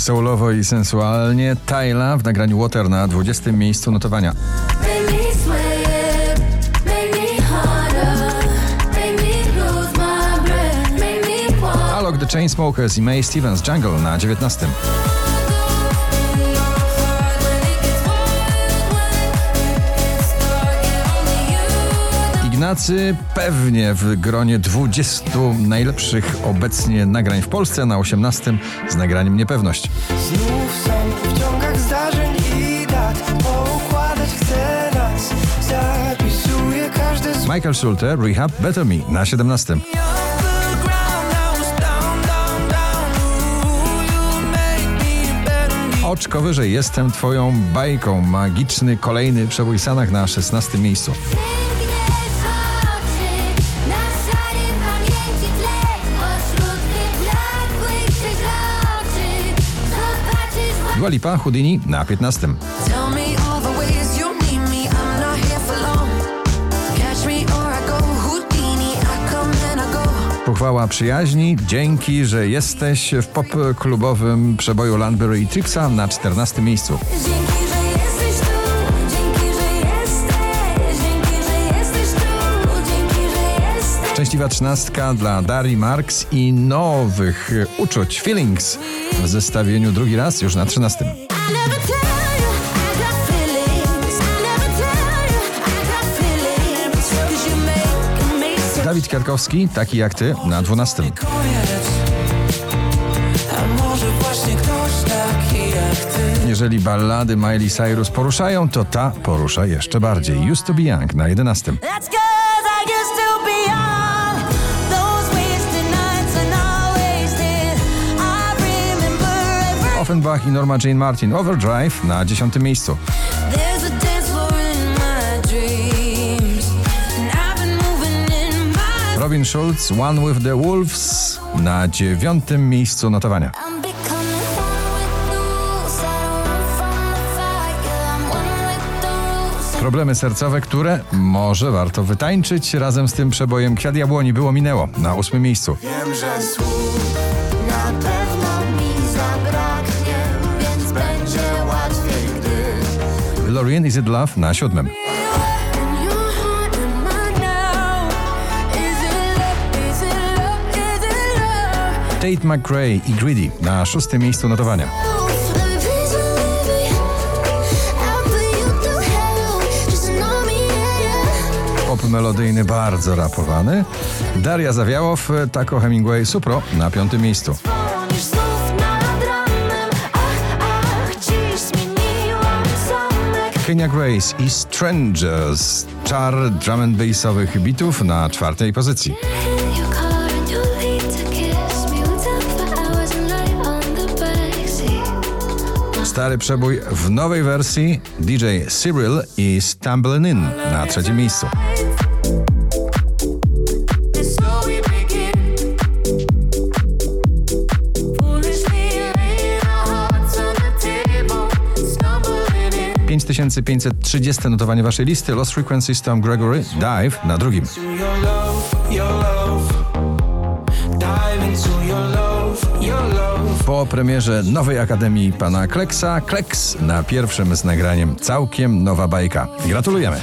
Soulowo i sensualnie Tyla w nagraniu Water na 20. miejscu notowania. Alok The Chainsmokers i May Stevens Jungle na 19. Ignacy pewnie w gronie 20 najlepszych obecnie nagrań w Polsce na 18 z nagraniem Niepewność. Znów są w ciągach zdarzeń i dat Poukładać chcę nas Zapisuję każde Michael Schulte, Rehab, Better Me na 17. Oczko wyżej jestem twoją bajką. Magiczny kolejny przebój Sanach na 16 miejscu. I come and I go. Pochwała przyjaźni, dzięki, że jesteś w pop-klubowym przeboju Landberry i Tripsa na 14 miejscu. Szczęśliwa trzynastka dla Dari Marks i nowych uczuć Feelings w zestawieniu drugi raz już na 13. I never tell you I got feelings I never tell you I got feelings Cause you make me so Dawid Kwiatkowski, taki jak ty, na 12. koniec A może właśnie ktoś taki jak ty Jeżeli ballady Miley Cyrus poruszają, to ta porusza jeszcze bardziej. Used to be young na 11. That's cause I used to be young Offenbach i Norma Jane Martin Overdrive na 10 miejscu. Robin Schulz One with the Wolves na 9 miejscu notowania. Problemy sercowe, które może warto wytańczyć razem z tym przebojem Kwiat Jabłoni było minęło na 8 miejscu. Wiem, że słów Lorien Is It Love na 7. In your heart am I now? Is it love? Is it love? Is it love? Tate McRae i Greedy na 6 miejscu notowania. Pop melodyjny bardzo rapowany. Daria Zawiałow, Taco Hemingway, Supro na 5 miejscu. Kenya Grace i Strangers. Czar drum and bassowych bitów na czwartej pozycji. Stary przebój w nowej wersji DJ Cyril i Stumbling In na trzecim miejscu. 5530 notowanie waszej listy Lost Frequencies Tom Gregory Dive na drugim. Po premierze nowej Akademii pana Kleksa Kleks na pierwszym z nagraniem całkiem nowa bajka. Gratulujemy.